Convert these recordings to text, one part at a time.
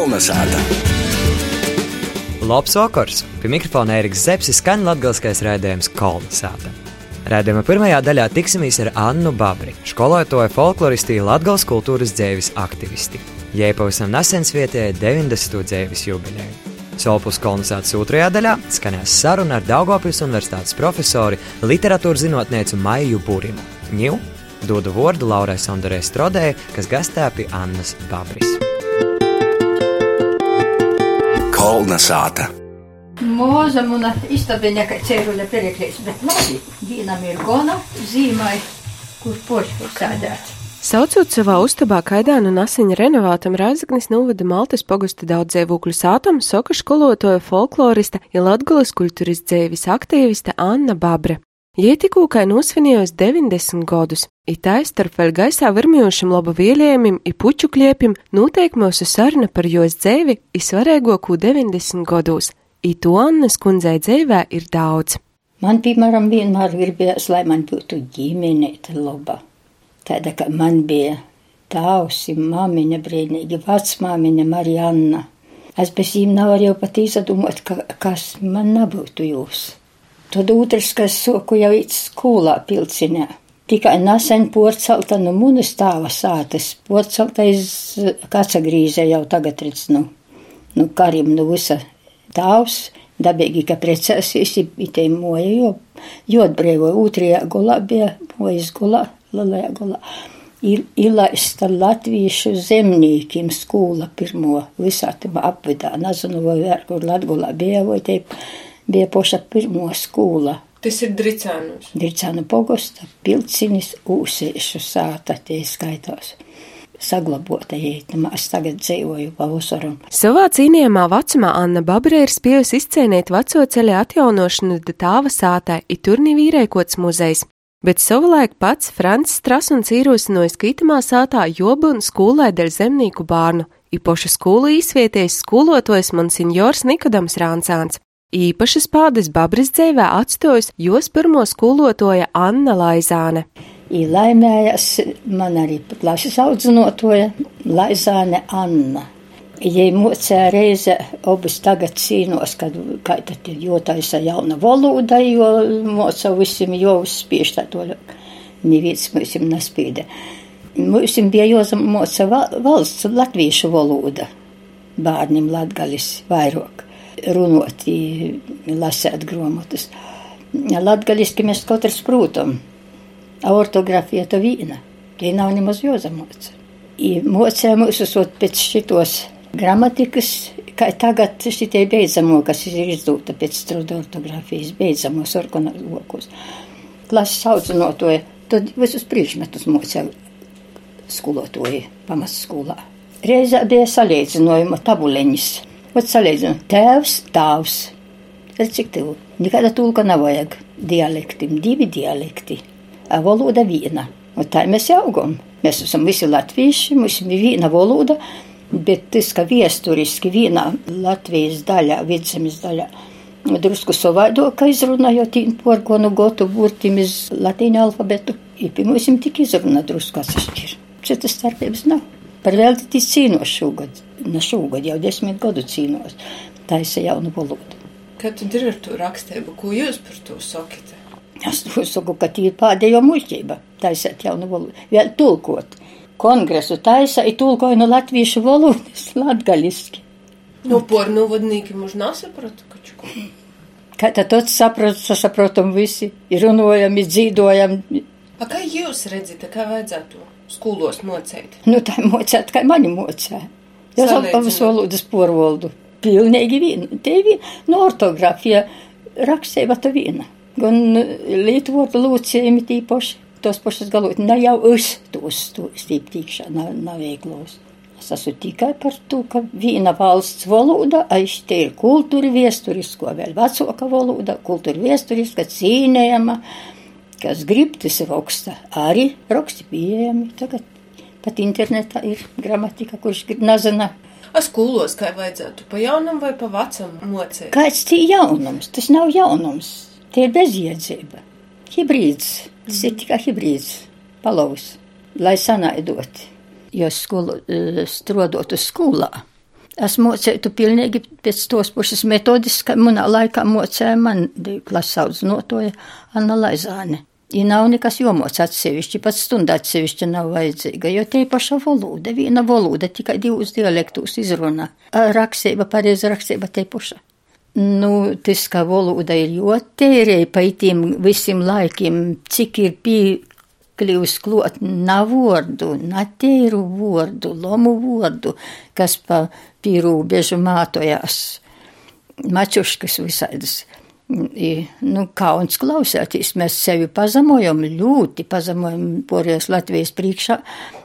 Kolnesāta! Labs vakars! Pie mikrofona Eriks Zepsis skan latgalskais rēdījums Kolnesāta. Rēdījuma pirmajā daļā tiksimies ar Annu Babri, skolotāju folkloristi Latgals kultūras dzēvis aktivisti. Jai pavisam nesen svietēja 90. dzēvis jubileju. Solpus kolonizācijas otrajā daļā skanēs saruna ar Daugopils Universitātes profesori, literatūras zinātnieci Maiju Būrimu. Ņū dodu vārdu Laurai Sondarē Strodē, kas gastē pie Annas Babris. Kolnesāta! Mūza muna istabiņa, ka cēruļa periklēs, bet labi, vienam ir gona zīmai, kur poškur sēdēt. Saucot savā uztabā kaidānu un asiņa renovātam Rāzaknis novada Maltas pogusta daudz dzīvokļu sātam, soka skolotoja folklorista ja Latgulas kultūras dzēvis aktīviste Anna Babre. Jie tikūkai nosvinējos 90 gadus, itai starp vēl gaisā virmījušam labu vielējumim i puču kliepim noteik mūsu saruna par jos dzēvi i svarīgāko 90 gados. I to Annas kundzei dzēvē ir daudz. Man, piemēram, vienmēr gribējās, lai man būtu ģimenēta laba Tāda, ka man bija tausi, māmiņa brīnīgi, vecmāmiņa Marianna. Es bez viņiem nevaru jau pat izdomāt, ka, kas man nebūtu jūs. Tad otrs, kas soku jau it skolā pilcinē. Tikai nesen porcelta no munas stāva sātas, porcelta iz kacagrīze jau tagad redz, nu, nu karim, nu visa tāvs, dabīgi, ka precēsies, itē moja, jo, jo atbrīvoja otrajā gulā bija mojas gulā Lielajā ir ilaista latviešu zemniekiem skola pirmo visā tajā apvidā. Nezinu, vai kur Latgulā bija, vai te bija poša pirmo skola. Tas ir Dricānus. Dricānu pogosta, pilcinis, ūsiešu sāta, tie skaitās saglabāta, ja es tagad dzīvoju pavasaram. Savā cīnījumā vecumā Anna Babre ir spējusi izcēnīt veco ceļa atjaunošanu tāva sātai, ir turnī vīrēkots muzejs bet savulaik pats Francis Strasuns ierosināja skaitamā sātā jobu un skolē dēļ zemnieku bārnu, īpaši skolu īsvietējs skolotojas Monsignors Nikodams Rāncāns. Īpašas pādes Babris dzēvē atstojas jos pirmo skolotoja Anna Laizāne. Īlaimējas man arī plašas audzinotoja Laizāne Anna. Ja mocēja reize, obis tagad cīnos, kad tad ir jotaisa jauna valoda, jo moca visiem jau uzspiež tā to, neviens mums nespīda. Mums bija jāmoca valsts latviešu valoda bērniem latgalis vairāk runot, lasēt grāmatas. Latgaliski mēs katrs prūtam, a ortografija to vīna, tie nav nemaz jāzamoca. Mocēja mūs uzsot pēc šitos Gramatikas, kā tagad šitie beidzamo, kas ir izdota pēc strudu ortogrāfijas, beidzamos organokos. Klases audzinotoja, tad visus priekšmetus mocēja skolotoja pamatskolā. Reizē bija salīdzinājuma tabuleņas. Ot salīdzinājuma tēvs, tāvs. Redz, cik tev nekāda tulka nav vajag dialektim, divi dialekti, valoda viena. Un tā mēs augam. Mēs esam visi latvieši, mums ir viena valoda. Bet tas, ka viesturiski vienā Latvijas daļā, vidzemes daļā, drusku savādāk izrunājot porgonu gotu burtim iz latīņu alfabetu, ir pie mums tik izruna drusku atsašķir. Citas starpības nav. Par velti cīnos šogad, ne šogad, jau desmit gadu cīnos, taisa jaunu valodu. Kā tad ir ar to rakstību? Ko jūs par to sakat? Es to saku, ka tī ir pēdējo muļķība, taisēt jaunu valodu, vēl tulkot kongresu taisa i tulkoja no latviešu valodas latgaliski. Nu, pornu vadnīki mūž nesapratu, kaču ko. Kā tad tots saprot, saprotam visi, ir runojam, ir dzīdojam. A kā jūs redzat, kā vajadzētu skolos mocēt? Nu, tā mocēt, kā mani mocē. Jūs apavas valodas porvaldu. Pilnīgi viena. Te viena, nu, ortografija, rakstība ta viena. Gan lītvotu lūcējumi tīpaši tos pašus galot, ne jau es tos, tos tīp tīkšā nav, nav veiklos. Es esmu tikai par to, ka viena valsts valoda, aiz te ir kultūra viesturisko, vēl vecāka valoda, kultūra viesturiska, cīnējama, kas grib, tas raksta, arī raksti pieejami. Tagad pat internetā ir gramatika, kurš grib nazana. A skolos kā vajadzētu, pa jaunam vai pa vecam mocēt? Kāds tī jaunums? Tas nav jaunums, tie ir bezjēdzība. Hibrīds. Tas ir tikai hibrīds, palovs, lai sanaidot. Jo skolu, e, strodot uz skolā, Es mocētu pilnīgi pēc tos pašas metodas, ka manā laikā mocēja man klasaudzes notoja Anna Laizāne. Ja nav nekas jomots atsevišķi, pats stunda atsevišķi nav vajadzīga, jo te paša valoda, viena valoda, tikai divus dialektus izrunā. Rakstība, pareiza rakstība te paša. Nu, tas, ka valoda ir ļoti tērēja pa itiem visiem laikiem, cik ir piekļuvis klot nav vārdu, natēru vārdu, lomu vārdu, kas pa pīrūbežu mātojās, mačuškas visādas. Nu, kauns klausēties, mēs sevi pazemojam, ļoti pazemojam porijas Latvijas priekšā,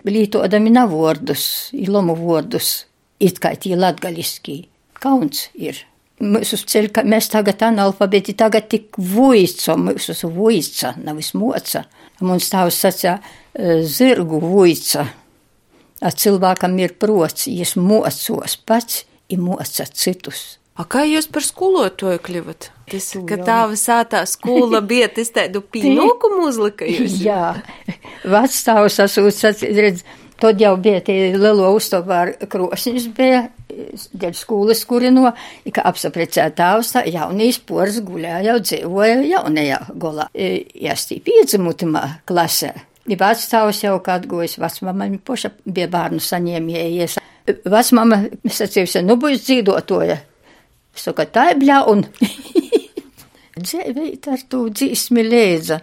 lītodami nav vārdus, ilomu vārdus, it kā tie latgaliski. Kauns ir. Mūsu ceļ, ka mēs tagad analfabeti, tagad tik vuico, mūsu vuica, nevis moca. Mums tavs sacā zirgu vuica. A cilvēkam ir prots, jis mocos pats, i moca citus. A kā jūs par skolotoju kļuvat? Tas, ka tā visātā skola bija, tas tādu pienākumu uzlika jūs. Jā, vecstāvs asūts, redz, tad jau bija tie lielo uztopāru krosnis bija, dēļ skolas kurino, ka apsaprecē tāvs, tā jaunīs pors guļā jau dzīvoja jaunajā golā. Jāstī piedzimutamā klasē. Ja vecstāvs jau kā atgojas, vecmama poša bija bērnu saņēmējies. Vecmama, es atceros, nu būs dzīvotoja. Saka, tā ir bļaun. Dzīvīt ar to dzīsmi lēdza.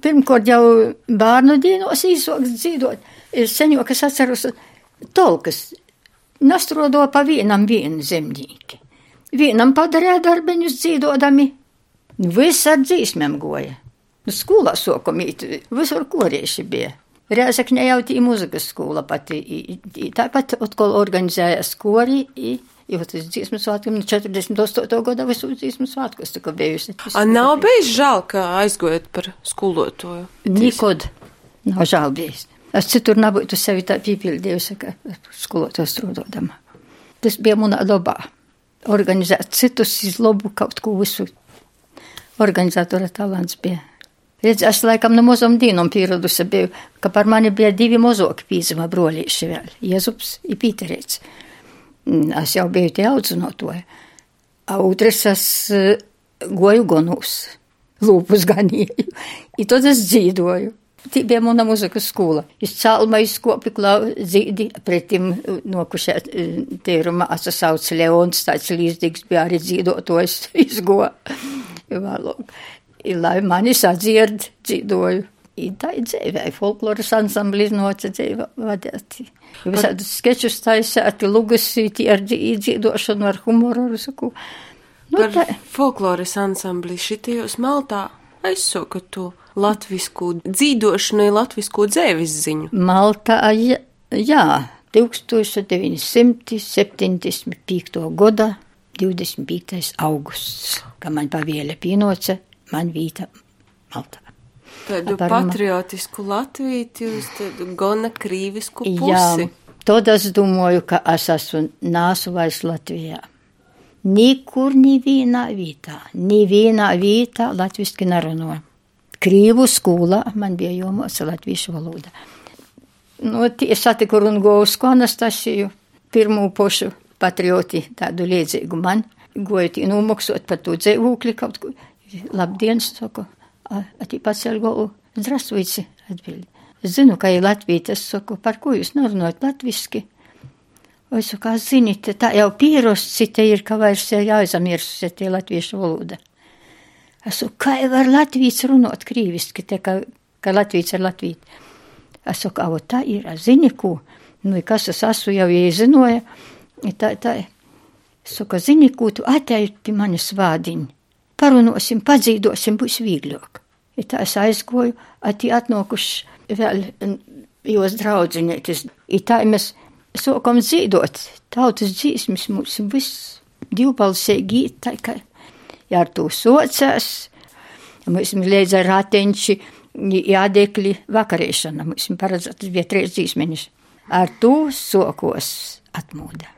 Pirmkārt jau bērnu dienos īsoks dzīvot. Ir seņo, kas atceros tolkas. Nastrodo pa vienam vienu zemnieki. Vienam padarīja darbiņus dzīvodami. Viss ar dzīsmēm goja. Skolā sokomīt, visur korieši bija. Rēzakņē jau tī muzikas skola pati. Tāpat atkal organizēja skori. I, Jo tas dziesmu svētkiem no 48. gada visu dziesmu svētkos tika bijusi. A nav bijis žēl, ka aizgojat par skolotoju? Nikod nav žēl bijis. Es citur nebūtu sevi tā pīpildījusi, ka skolotos strādodama. Tas bija manā labā. Organizēt citus iz labu kaut ko visu. Organizatora talants bija. Redz, es laikam no mazam dīnam pieradusi biju, ka par mani bija divi mazoki pīzima brolīši vēl. Jezups i Pīterēts. Es jau biju tie audzinotoja. Otrs es goju gonus, lūpus ganīju. I tad es dzīvoju. Tī bija mana muzikas skola. Es cēlma izkopi klau dzīdi pretim nokušē tēruma asasauc Leons, tāds līdzīgs bija arī dzīvotojs izgo. Vēlāk. Lai mani sadzierd dzīvoju. Tā ir dzīvē, folkloras ansamblis noca dzīvē vadēti. Visādus skečus taisēti, lugasīti ar dzīdošanu, ar humoru, ar saku. Nu, Par tā. folkloras ansambli šitajos maltā aizsoka to latvisku dzīdošanu, latvisku dzēvis ziņu. Maltā, jā, jā 1975. gada 25. augusts, kad man paviela pienoca, man vīta Maltā. Tādu patriotisku Latviju, uz tādu gana krīvisku pusi. Jā, tad es domāju, ka es esmu nāsu vairs Latvijā. Nikur nevienā vietā, nevienā vietā latviski nerunāju. Krīvu skolā man bija jāmāca latviešu valoda. Nu, es satiku Rungovsku Anastasiju, pirmo pošu patrioti, tādu līdzīgu man. Goju tī nomaksot par to dzīvokli kaut ko. Labdien, saku, a pats Elgo, Zdravstvuici, atbild. Zinu, ka ir Latvija, es saku, par ko jūs norunājat latviski? Es saku, kā zini, tā jau pierosti te ir, ka vairs jāizamirst tie latviešu valoda. Es saku, kā var latvijas runāt krīviski, te kā, kā latvijas ir latvija. Es saku, avo tā ir, zini, ko, nu, kas es esmu jau iezinoja, tā, tā, es saku, zini, ko tu atēji pie manis vādiņi. Parunosim, padzīdosim, būs vīgļāk. Ja tā es aizgoju, atī atnokuši vēl jūs draudzinēties. Ja tā mēs sokam dzīdot, tautas dzīsmis mums viss divbalsīgi, tā kā ja ar to socās, mums līdz ar rateņši jādekli vakarēšana, mums paredzētas bija trīs dzīsmenis. Ar to sokos atmūda.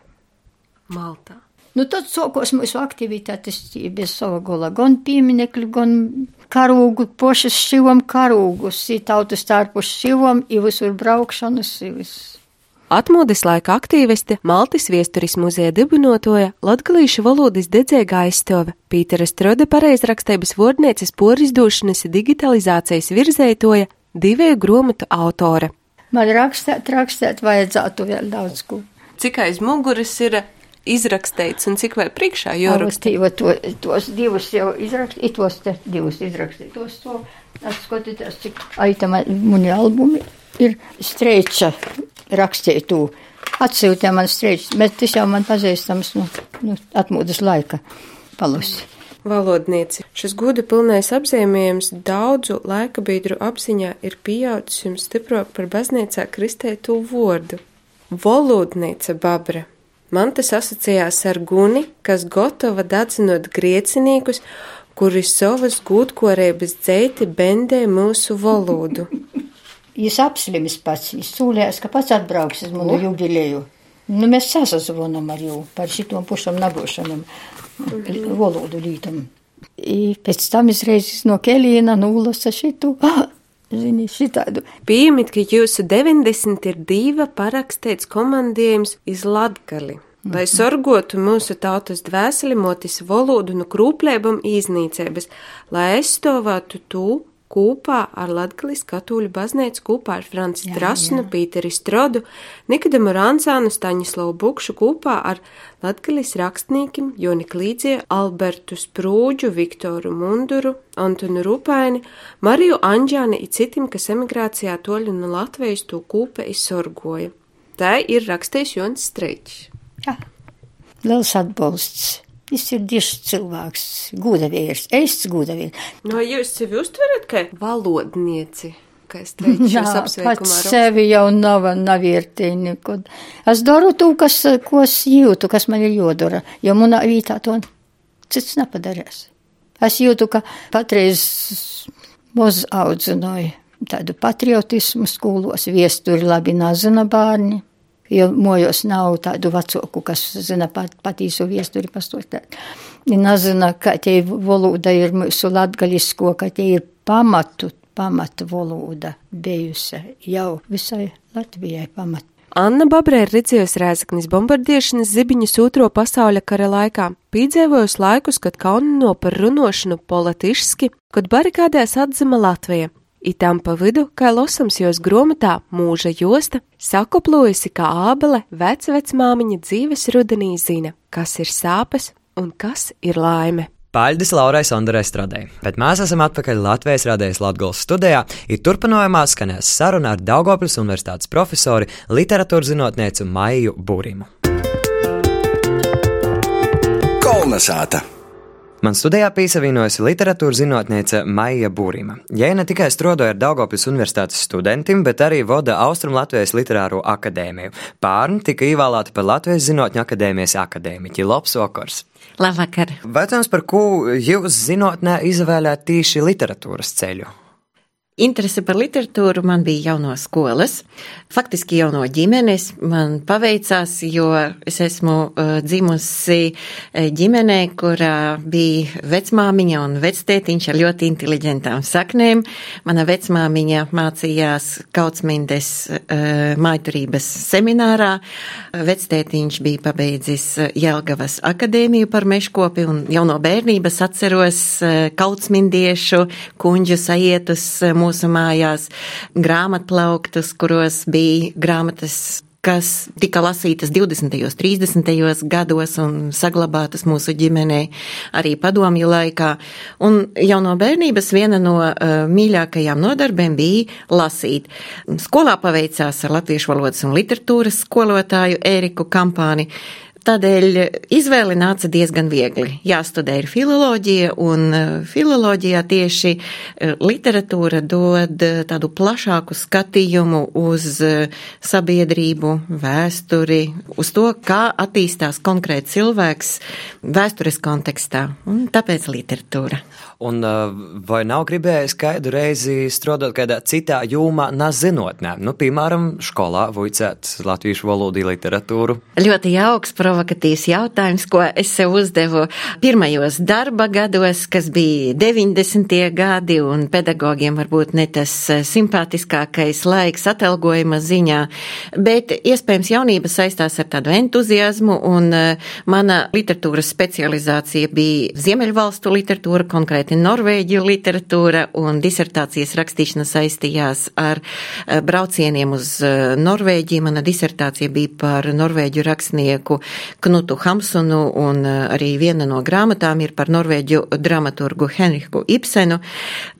Maltā. Nu, tad sākos mūsu aktivitātes bez sava gola, gan pieminekļu, gan karūgu, pošas šīvam karūgus, i tautas starpus šīvam, i visur braukšanas, i viss. Atmodas laika aktīviste Maltis viesturis muzeja dibinotoja latgalīšu valodas dedzēga aizstove Pītera Strode pareizrakstības vordnieces porizdošanas digitalizācijas virzētoja divēju gromatu autore. Man rakstēt, rakstēt vajadzētu vēl daudz ko. Cik aiz muguras ir izrakstīts un cik vēl priekšā jāraksta? Jo to, tos divus jau izrakstīt, tos te divus izrakstīt, tos to, atskatieties, cik aitama muni albumi ir streiča rakstītu. Atsūtīja man streičs, bet tas jau man pazīstams, nu, nu atmūdas laika palusi valodnieci. Šis goda pilnais apzīmējums daudzu laika biedru apziņā ir pieaudzis jums stiprāk par baznīcā kristētu vārdu. Valodniece Babra. Man tas asociējās ar guni, kas gatava dadzinot griecinīgus, kuri savas gūtkorības dzeiti bendē mūsu valodu. Jis apslimis pats, jis sūlējās, ka pats atbrauks uz manu jubileju. Nu, mēs sasazvanām ar jau par šitom pušam nabošanam mhm. valodu lītam. I pēc tam es reizes no Kelīna nulasa šitu. Zini, šitādu. Pieņemiet, ka jūsu 90 ir diva parakstīts komandējums iz Latgali. Lai mhm. sorgotu mūsu tautas dvēseli, motis valodu no krūplēbam iznīcības, lai aizstāvētu to, kopā ar Latgalis katoļu baznīcu, kopā ar Franci Drasnu, Pīteri Strodu, Nikadamu Ransānu, Staņislavu Bukšu, kopā ar Latgalis rakstniekiem Joni Klīdzie, Albertu Sprūģu, Viktoru Munduru, Antonu Rupaini, Mariju Anģāni un citiem, kas emigrācijā toļu no Latvijas to kūpe izsorgoja. Tā ir rakstījis Jons Streičs. Jā, liels atbalsts Viņš ir dišs cilvēks, gudavīrs, es gudavīrs. No jūs sevi uztverat kā valodnieci? Jā, pats sevi jau nav, nav vērtīgi. Es daru to, kas, ko es jūtu, kas man ir jodara, jo manā vītā to cits nepadarīs. Es jūtu, ka patreiz mūs audzināja tādu patriotismu skolos, viesturi labi nazina bērni jo mojos nav tādu vecāku, kas zina pat, patīso viesturi pastostāt. Nezina, ka tie valoda ir mūsu latgalisko, ka tie ir pamatu, pamatu valoda bijusi jau visai Latvijai pamatu. Anna Babrē ir redzējusi Rēzaknis bombardiešanas zibiņas otro pasaules kara laikā, piedzīvojusi laikus, kad kaunino par runošanu politiski, kad barikādēs atzima Latvija, Itām pa vidu, kā losams jos grāmatā mūža josta, sakoplojusi kā ābele vecvecmāmiņa dzīves rudenī zina, kas ir sāpes un kas ir laime. Paldies Laurai Sondarai Stradē, bet mēs esam atpakaļ Latvijas radējas Latgolas studijā, ir turpinājumā skanēs saruna ar Daugopils universitātes profesori, literatūras zinātnieci Maiju Būrimu. Kolnesāta! Man studijā piesavienojusi literatūras zinātniece Maija Būrima. Jai ne tikai strādāja ar Daugopils universitātes studentiem, bet arī vada Austrum Latvijas literāro akadēmiju. Pārni tika ievēlēta par Latvijas zinātņu akadēmijas akadēmiķi Lops Okors. Labvakar! Vecums, par ko jūs zinātnē izvēlējāt tieši literatūras ceļu? Interese par literatūru man bija jau no skolas, faktiski jau no ģimenes. Man paveicās, jo es esmu uh, dzimusi uh, ģimenē, kurā bija vecmāmiņa un vectētiņš ar ļoti inteliģentām saknēm. Mana vecmāmiņa mācījās Kautsmindes uh, maiturības seminārā. Vectētiņš bija pabeidzis Jelgavas akadēmiju par meškopi un jau no bērnības atceros Kautsmindiešu kuņģu sajietus mūsu mājās grāmatplauktus, kuros bija grāmatas kas tika lasītas 20. un 30. gados un saglabātas mūsu ģimenē arī padomju laikā. Un jau no bērnības viena no uh, mīļākajām nodarbēm bija lasīt. Skolā paveicās ar latviešu valodas un literatūras skolotāju Ēriku Kampāni. Tādēļ izvēle nāca diezgan viegli. Jāstudē ir filoloģija, un e, filoloģijā tieši e, literatūra dod e, tādu plašāku skatījumu uz sabiedrību, vēsturi, uz to, kā attīstās konkrēts cilvēks vēstures kontekstā, un tāpēc literatūra. Un vai nav gribējis kādu reizi strādāt kādā citā jomā, nezinotnē? Nu, piemēram, skolā vuicēt latviešu valodu literatūru. Ļoti jauks, provokatīvs jautājums, ko es sev uzdevu pirmajos darba gados, kas bija 90. gadi, un pedagogiem varbūt ne tas simpātiskākais laiks atalgojuma ziņā, bet iespējams jaunība saistās ar tādu entuziasmu, un mana literatūras specializācija bija Ziemeļvalstu literatūra, konkrēti norvēģu literatūra un disertācijas rakstīšana saistījās ar eh, braucieniem uz eh, Norvēģiju. Mana disertācija bija par norvēģu rakstnieku Knutu Hamsunu un eh, arī viena no grāmatām ir par norvēģu dramaturgu Henriku Ibsenu.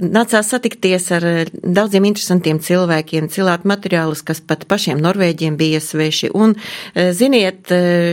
Nācās satikties ar daudziem interesantiem cilvēkiem, cilvēku materiālus, kas pat pašiem norvēģiem bija sveši. Un, ziniet,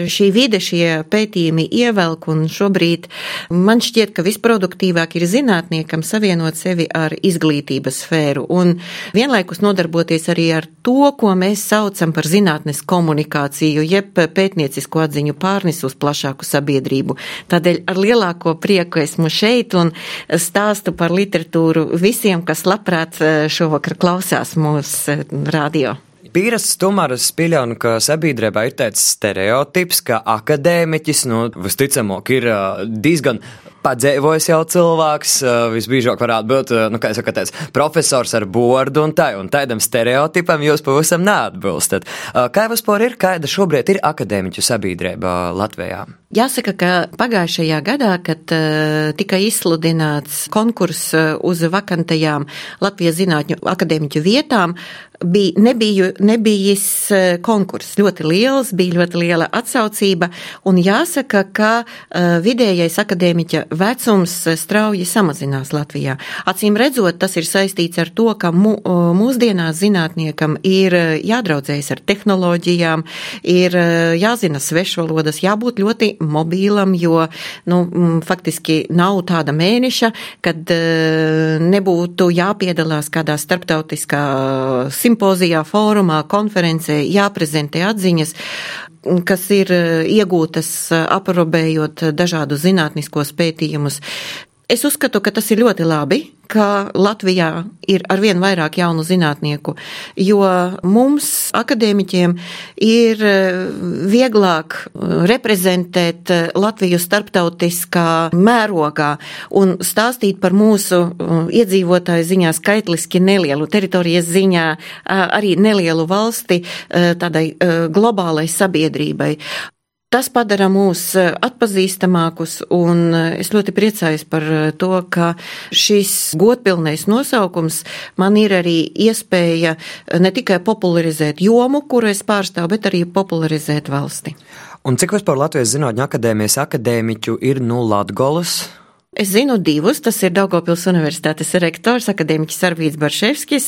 šī vide, šie pētījumi ievelk un šobrīd man šķiet, ka visproduktīvāk ir zinātniekam savienot sevi ar izglītības sfēru un vienlaikus nodarboties arī ar to, ko mēs saucam par zinātnes komunikāciju, jeb pētniecisko atziņu pārnis uz plašāku sabiedrību. Tādēļ ar lielāko prieku esmu šeit un stāstu par literatūru visiem, kas labprāt eh, šovakar klausās mūsu eh, radio. Pīrasts tomēr es pieļauju, ka sabiedrībā ir tāds stereotips, ka akadēmiķis, nu, visticamāk, ir diezgan padzīvojis jau cilvēks, visbiežāk varētu būt, nu, kā saka, tāds profesors ar bordu un tā, un tādam stereotipam jūs pavisam neatbilstat. Kā vispār ir, kāda šobrīd ir akadēmiķu sabiedrība Latvijā? Jāsaka, ka pagājušajā gadā, kad uh, tika izsludināts konkurss uz vakantajām Latvijas zinātņu akadēmiķu vietām, bija, nebija, nebijis konkurss ļoti liels, bija ļoti liela atsaucība, un jāsaka, ka uh, vidējais akadēmiķa vecums strauji samazinās Latvijā. Acīm redzot, tas ir saistīts ar to, ka mu, mūsdienās zinātniekam ir jādraudzējas ar tehnoloģijām, ir jāzina svešvalodas, jābūt ļoti mobīlam, jo, nu, faktiski nav tāda mēneša, kad nebūtu jāpiedalās kādā starptautiskā simpozijā, fórumā, konferencē, jāprezentē atziņas kas ir eh, iegūtas eh, aprobējot dažādus zinātniskos pētījumus. Es uzskatu, ka tas ir ļoti labi, ka Latvijā ir arvien vairāk jaunu zinātnieku, jo mums, akadēmiķiem, ir eh, vieglāk reprezentēt Latviju starptautiskā mērogā un stāstīt par mūsu iedzīvotāju ziņā skaitliski nelielu teritorijas ziņā, arī nelielu valsti tādai globālai sabiedrībai. Tas padara mūs eh, atpazīstamākus, un eh, es ļoti priecājos par eh, to, ka šis godpilnais nosaukums man ir arī iespēja ne tikai popularizēt jomu, kuru es pārstāvu, bet arī popularizēt valsti. Un cik vispār Latvijas Zinātņu akadēmijas akadēmiķu ir no Latgolas? Es zinu divus, tas ir Daugopils Universitātes rektors, akadēmiķis Arvīts Barševskis,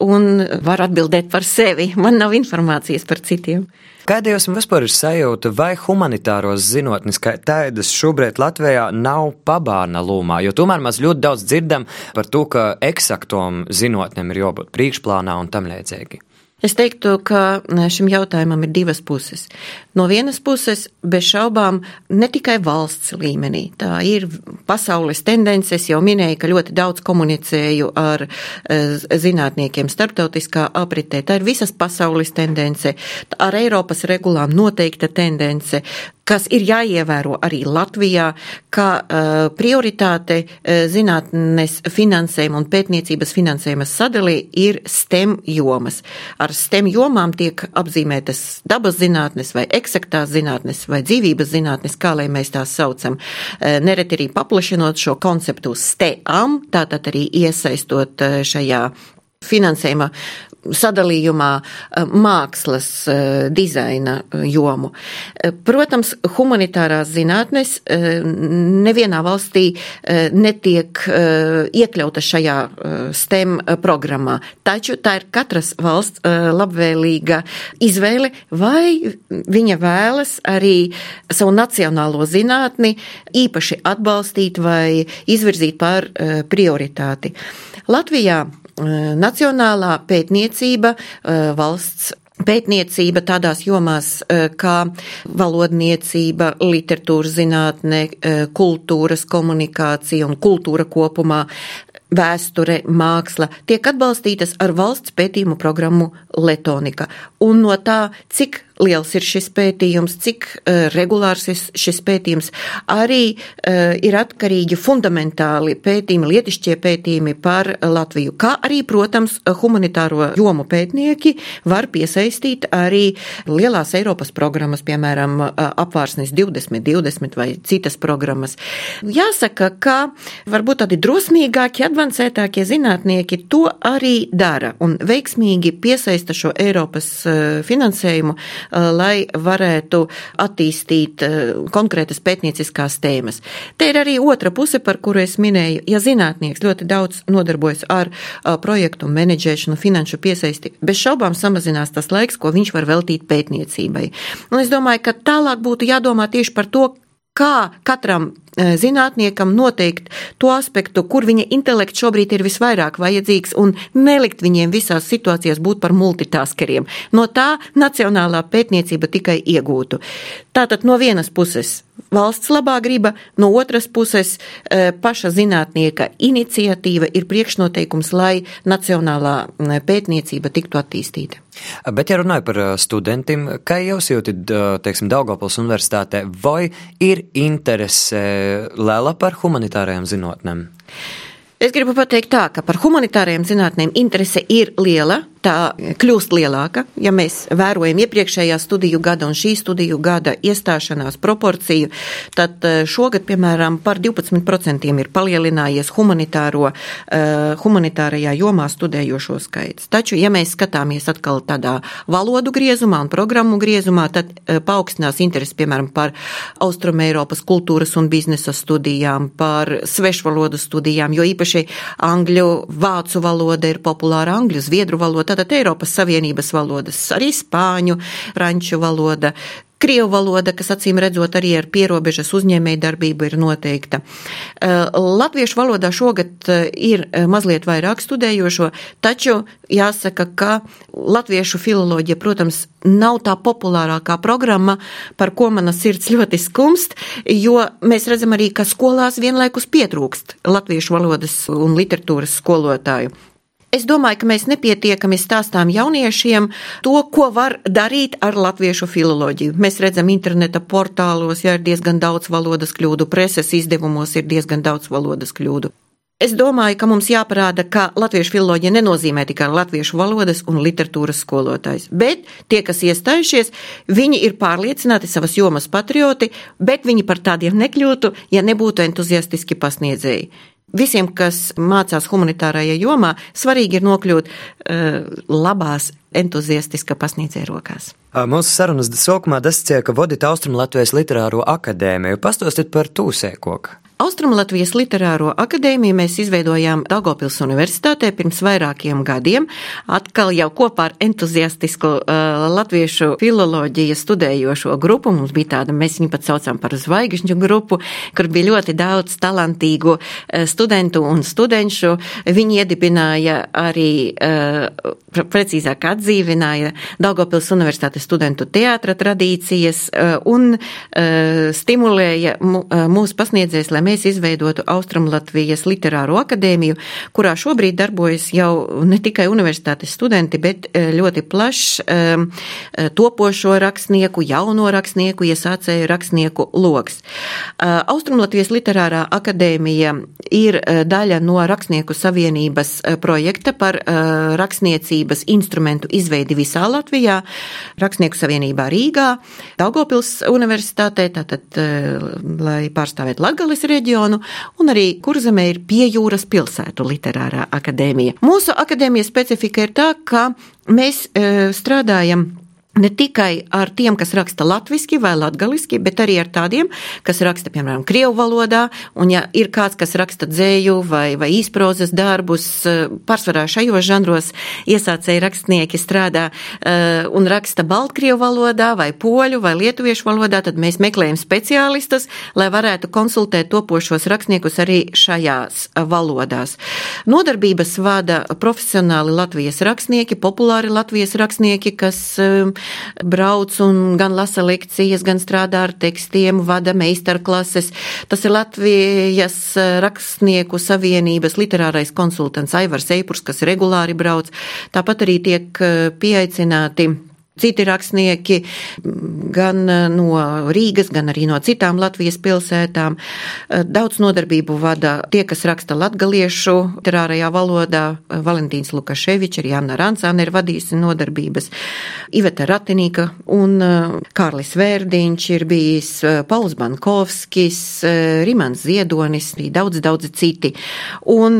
un var atbildēt par sevi. Man nav informācijas par citiem. Kāda jums vispār ir sajūta, vai humanitāros zinātnes kā tādas šobrīd Latvijā nav pabārna lūmā? Jo tomēr mēs ļoti daudz dzirdam par to, ka eksaktom zinātnēm ir jābūt priekšplānā un tam līdzīgi. Es teiktu, ka šim jautājumam ir divas puses. No vienas puses, bez šaubām, ne tikai valsts līmenī. Tā ir pasaules tendence. Es jau minēju, ka ļoti daudz komunicēju ar zinātniekiem starptautiskā apritē. Tā ir visas pasaules tendence. Ar Eiropas regulām noteikta tendence kas ir jāievēro arī Latvijā, kā uh, prioritāte uh, zinātnes finansējuma un pētniecības finansējuma sadalī ir STEM jomas. Ar STEM jomām tiek apzīmētas dabas zinātnes vai eksaktās zinātnes vai dzīvības zinātnes, kā lai mēs tās saucam. Uh, nereti arī paplašinot šo konceptu uz STEAM, tātad arī iesaistot uh, šajā finansējuma sadalījumā eh, mākslas eh, dizaina eh, jomu. Protams, humanitārās zinātnes nevienā valstī netiek iekļauta šajā STEM programmā, taču tā ir katras valsts labvēlīga izvēle, vai viņa vēlas arī savu nacionālo zinātni īpaši atbalstīt vai izvirzīt par prioritāti. Latvijā Nacionālā pētniecība valsts pētniecība tādās jomās kā valodniecība, literatūras zinātne, kultūras komunikācija un kultūra kopumā, vēsture, māksla tiek atbalstītas ar valsts pētījumu programmu Letonika. Un no tā, cik liels ir šis pētījums, cik uh, regulārs ir šis pētījums, arī uh, ir atkarīgi fundamentāli pētījumi, lietišķie pētījumi par Latviju. Kā arī, protams, humanitāro jomu pētnieki var piesaistīt arī lielās Eiropas programmas, piemēram, apvārsnes 2020 vai citas programmas. Jāsaka, ka varbūt tādi drosmīgāki, advancētākie zinātnieki to arī dara un veiksmīgi piesaista šo Eiropas finansējumu lai varētu attīstīt uh, konkrētas pētnieciskās tēmas. Te ir arī otra puse, par kuru es minēju. Ja zinātnieks ļoti daudz nodarbojas ar uh, projektu menedžēšanu, finanšu piesaisti, bez šaubām samazinās tas laiks, ko viņš var veltīt pētniecībai. Un es domāju, ka tālāk būtu jādomā tieši par to, kā katram e, zinātniekam noteikt to aspektu, kur viņa intelekts šobrīd ir visvairāk vajadzīgs, un nelikt viņiem visās situācijās būt par multitaskeriem. No tā nacionālā pētniecība tikai iegūtu. Tātad no vienas puses valsts labā griba, no otras puses e, paša zinātnieka iniciatīva ir priekšnoteikums, lai nacionālā pētniecība tiktu attīstīta. Bet, ja runāju par studentiem, kā jūs jūtat, teiksim, Daugavpils universitātē, vai ir interese liela par humanitārajām zinātnēm? Es gribu pateikt tā, ka par humanitārajām zinātnēm interese ir liela, tā kļūst lielāka. Ja mēs vērojam iepriekšējā studiju gada un šī studiju gada iestāšanās proporciju, tad eh, šogad, piemēram, par 12% ir palielinājies humanitāro, uh, humanitārajā jomā studējošo skaits. Taču, ja mēs skatāmies atkal tādā valodu griezumā un programmu griezumā, tad uh, paaugstinās interesi, piemēram, par Austrum Eiropas kultūras un biznesa studijām, par svešvalodu studijām, jo īpaši angļu, vācu valoda ir populāra, angļu, zviedru valoda tātad Eiropas Savienības valodas, arī spāņu, franču valoda, Krievu valoda, kas acīm redzot arī ar pierobežas uzņēmēju darbību ir noteikta. Eh, latviešu valodā šogad eh, ir eh, mazliet vairāk studējošo, taču jāsaka, ka latviešu filoloģija, protams, nav tā populārākā programma, par ko mana sirds ļoti skumst, jo mēs redzam arī, ka skolās vienlaikus pietrūkst latviešu valodas un literatūras skolotāju. Es domāju, ka mēs nepietiekami stāstām jauniešiem to, ko var darīt ar latviešu filoloģiju. Mēs redzam interneta portālos, ja ir diezgan daudz valodas kļūdu, preses izdevumos ir diezgan daudz valodas kļūdu. Es domāju, ka mums jāparāda, ka latviešu filoloģija nenozīmē tikai latviešu valodas un literatūras skolotājs, bet tie, kas iestājušies, viņi ir pārliecināti savas jomas patrioti, bet viņi par tādiem nekļūtu, ja nebūtu entuziastiski pasniedzēji. Visiem, kas mācās humanitārajā jomā, svarīgi ir nokļūt uh, labās, entuziastiska pasniedzēja rokās. Mūsu sarunas sākumā dasacīja, ka vadīt Austrum Latvijas literāro akadēmiju. Pastāstiet par tūsēkoku. Austrumlatvijas literāro akadēmiju mēs izveidojām Daugopils universitātē pirms vairākiem gadiem, atkal jau kopā ar entuziastisku uh, latviešu filoloģiju studējošo grupu. Mums bija tāda, mēs viņu pat saucam par zvaigžņu grupu, kur bija ļoti daudz talantīgu uh, studentu un studenšu. Viņi iedibināja arī, uh, precīzāk atdzīvināja Daugopils universitātes studentu teātra tradīcijas uh, un uh, stimulēja uh, mūsu pasniedzējs, lai mēs izveidotu Austrumlatvijas literāro akadēmiju, kurā šobrīd darbojas jau ne tikai universitātes studenti, bet eh, ļoti plašs um, topošo rakstnieku, jauno rakstnieku, iesācēju rakstnieku loks. Uh, Austrumlatvijas literārā akadēmija ir daļa no Rakstnieku savienības projekta par rakstniecības instrumentu izveidi visā Latvijā, Rakstnieku savienībā Rīgā, Daugopils universitātē, tātad, lai pārstāvētu Latgales reģionu, reģionu, un arī Kurzemē ir piejūras pilsētu literārā akadēmija. Mūsu akadēmijas specifika ir tā, ka mēs e, strādājam ne tikai ar tiem, kas raksta latviešu vai latviešu, bet arī ar tādiem, kas raksta, piemēram, krievu valodā. Un, ja ir kāds, kas raksta dzēju vai, vai īsprozas darbus, eh, pārsvarā šajos žanros iesācēji rakstnieki strādā uh, un raksta baltkrievu valodā vai poļu vai lietuviešu valodā, tad mēs meklējam speciālistus, lai varētu konsultēt topošos rakstniekus arī šajās valodās. Nodarbības vada profesionāli Latvijas rakstnieki, populāri Latvijas rakstnieki, kas uh, brauc un gan lasa lekcijas, gan strādā ar tekstiem, vada meistarklases. Tas ir Latvijas eh, rakstnieku savienības literārais konsultants Aivars Eipurs, kas regulāri brauc. Tāpat arī tiek eh, pieaicināti citi rakstnieki, gan eh, no Rīgas, gan arī no citām Latvijas pilsētām. Eh, daudz nodarbību vada tie, kas raksta latgaliešu literārajā valodā. Eh, Valentīns Lukaševičs, arī Anna Rancāne ir vadījusi nodarbības. Iveta Ratinīka un Kārlis Vērdiņš ir bijis, Pauls Bankovskis, Rimans Ziedonis, daudz, daudz citi. Un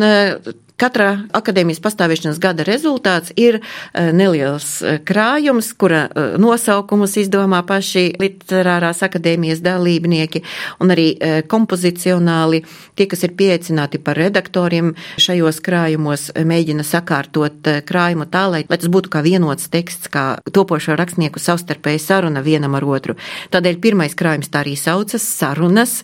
Katra akadēmijas pastāvēšanas gada rezultāts ir eh, neliels eh, krājums, kura eh, nosaukumus izdomā paši literārās akadēmijas dalībnieki un arī kompozicionāli tie, kas ir pieaicināti par redaktoriem šajos krājumos, mēģina sakārtot krājumu tā, lai, lai tas būtu kā vienots teksts, kā topošo rakstnieku savstarpēja saruna vienam ar otru. Tādēļ pirmais krājums tā arī saucas sarunas,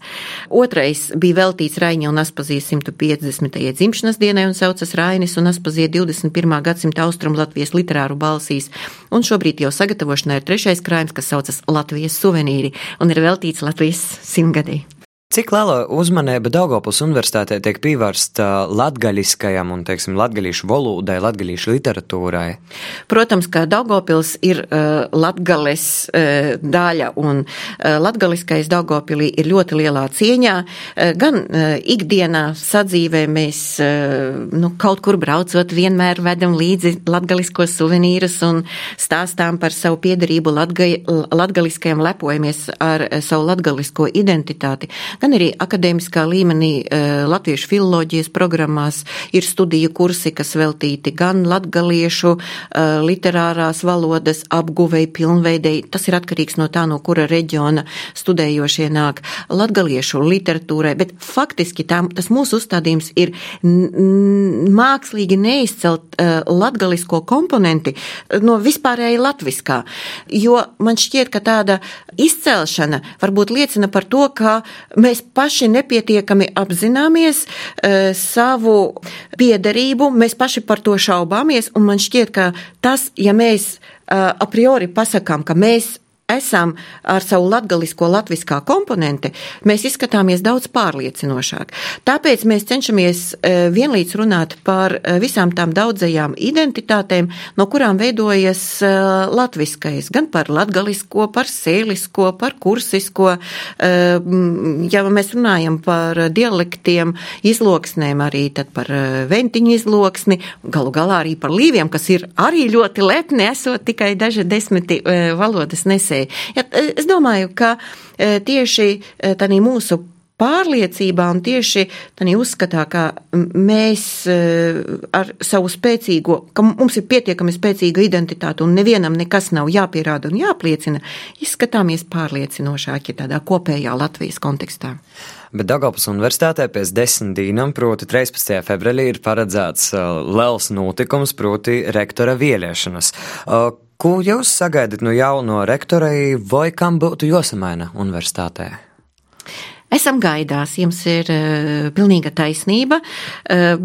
otrais bija veltīts Raiņa un Aspazijas 150. dzimšanas dienai un saucas Rainis un Aspazie 21. gadsimta austrumu Latvijas literāru balsīs, un šobrīd jau sagatavošanai ir trešais krājums, kas saucas Latvijas suvenīri un ir veltīts Latvijas simtgadī. Cik liela uzmanība Daugopils universitātē tiek pievērsta latgaļiskajam un, teiksim, latgaļīšu volūdai, latgaļīšu literatūrai? Protams, ka Daugopils ir uh, latgales uh, daļa un uh, latgaliskais Daugopilī ir ļoti lielā cieņā. Uh, gan uh, ikdienā sadzīvē mēs uh, nu, kaut kur braucot vienmēr vedam līdzi latgaliskos suvenīrus un stāstām par savu piedarību latga, latgaliskajam, lepojamies ar uh, savu latgalisko identitāti gan arī akadēmiskā līmenī eh, latviešu filoloģijas programmās ir studiju kursi, kas veltīti gan latgaliešu eh, literārās valodas apguvei, pilnveidei. Tas ir atkarīgs no tā, no kura reģiona studējošie nāk latgaliešu literatūrai, bet faktiski tā, tas mūsu uzstādījums ir mākslīgi neizcelt uh, latgalisko komponenti no vispārēji latviskā, jo man šķiet, ka tāda izcelšana varbūt liecina par to, ka mēs paši nepietiekami apzināmies uh, savu piederību, mēs paši par to šaubāmies, un man šķiet, ka tas, ja mēs uh, a priori pasakām, ka mēs esam ar savu latgalisko latviskā komponenti, mēs izskatāmies daudz pārliecinošāk. Tāpēc mēs cenšamies e, vienlīdz runāt par e, visām tām daudzajām identitātēm, no kurām veidojas e, latviskais, gan par latgalisko, par sēlisko, par kursisko. Ja mēs runājam par dialektiem, izloksnēm arī tad par ventiņu izloksni, galu galā arī par līviem, kas ir arī ļoti lepni, esot tikai daži desmiti valodas nesēji misiju. Ja, es domāju, ka e, tieši e, tādā mūsu pārliecībā un tieši tādā uzskatā, ka mēs ar savu spēcīgo, ka mums ir pietiekami spēcīga identitāte un nevienam nekas nav jāpierāda un jāpliecina, izskatāmies pārliecinošāki tādā kopējā Latvijas kontekstā. Bet Dagopus universitātē pēc desmit dīnām, proti 13. februārī, ir paredzēts liels notikums, proti rektora vieliešanas. Ko jūs sagaidat no jauno rektorei, vai kam būtu jāsamaina universitātē? Esam gaidās, jums ir uh, pilnīga taisnība. Uh,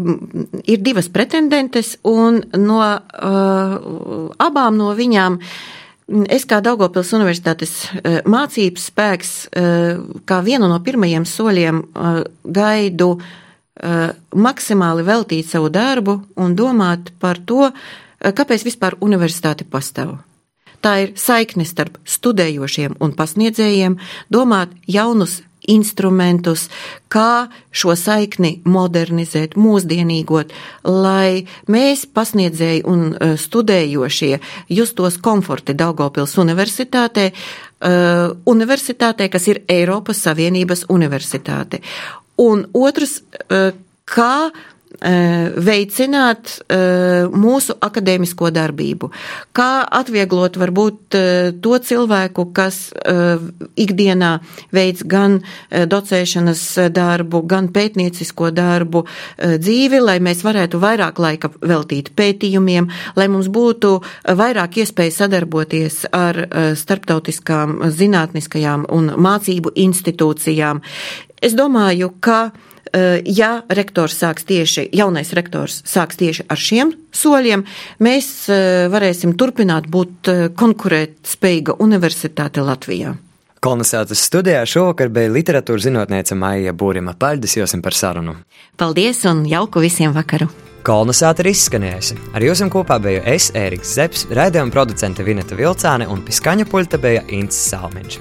ir divas pretendentes, un no uh, abām no viņām es kā Daugopils Universitātes uh, mācības spēks, uh, kā vienu no pirmajiem soļiem uh, gaidu uh, maksimāli veltīt savu darbu un domāt par to, uh, Kāpēc vispār universitāte pastāv? Tā ir saikne starp studējošiem un pasniedzējiem, domāt jaunus instrumentus, kā šo saikni modernizēt, mūsdienīgot, lai mēs, pasniedzēji un uh, studējošie, justos komforti Daugopils universitātē, uh, universitātē, kas ir Eiropas Savienības universitāte. Un otrs, kā veicināt mūsu akadēmisko darbību, kā atvieglot varbūt to cilvēku, kas ikdienā veids gan docēšanas darbu, gan pētniecisko darbu dzīvi, lai mēs varētu vairāk laika veltīt pētījumiem, lai mums būtu vairāk iespēja sadarboties ar starptautiskām zinātniskajām un mācību institūcijām. Es domāju, ka Eh, ja rektors sāks tieši, jaunais rektors sāks tieši ar šiem soļiem, mēs eh, varēsim turpināt būt eh, konkurēt spējīga universitāte Latvijā. Kolonizācijas studijā šovakar bija literatūras zinātniece Maija Būrima. Paldies jums par sarunu! Paldies un jauku visiem vakaru! Kolonizācija ir izskanējusi. Ar jums kopā biju es, Ēriks Zepsi, raidījuma producente Vineta Vilcāne un piskaņu puļta bija Incis Salmiņš.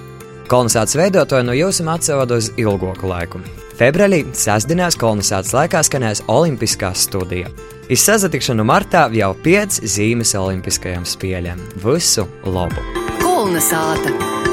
Kolonizācijas veidotāji no jums atsevada uz ilgāku laiku. Februārī sestdienās kolonizācijas laikā skanēs Olimpiskā studija. Iz sazatikšanu martā jau pieci zīmes Olimpiskajām spēlēm. Visu labu! Kolonizāta!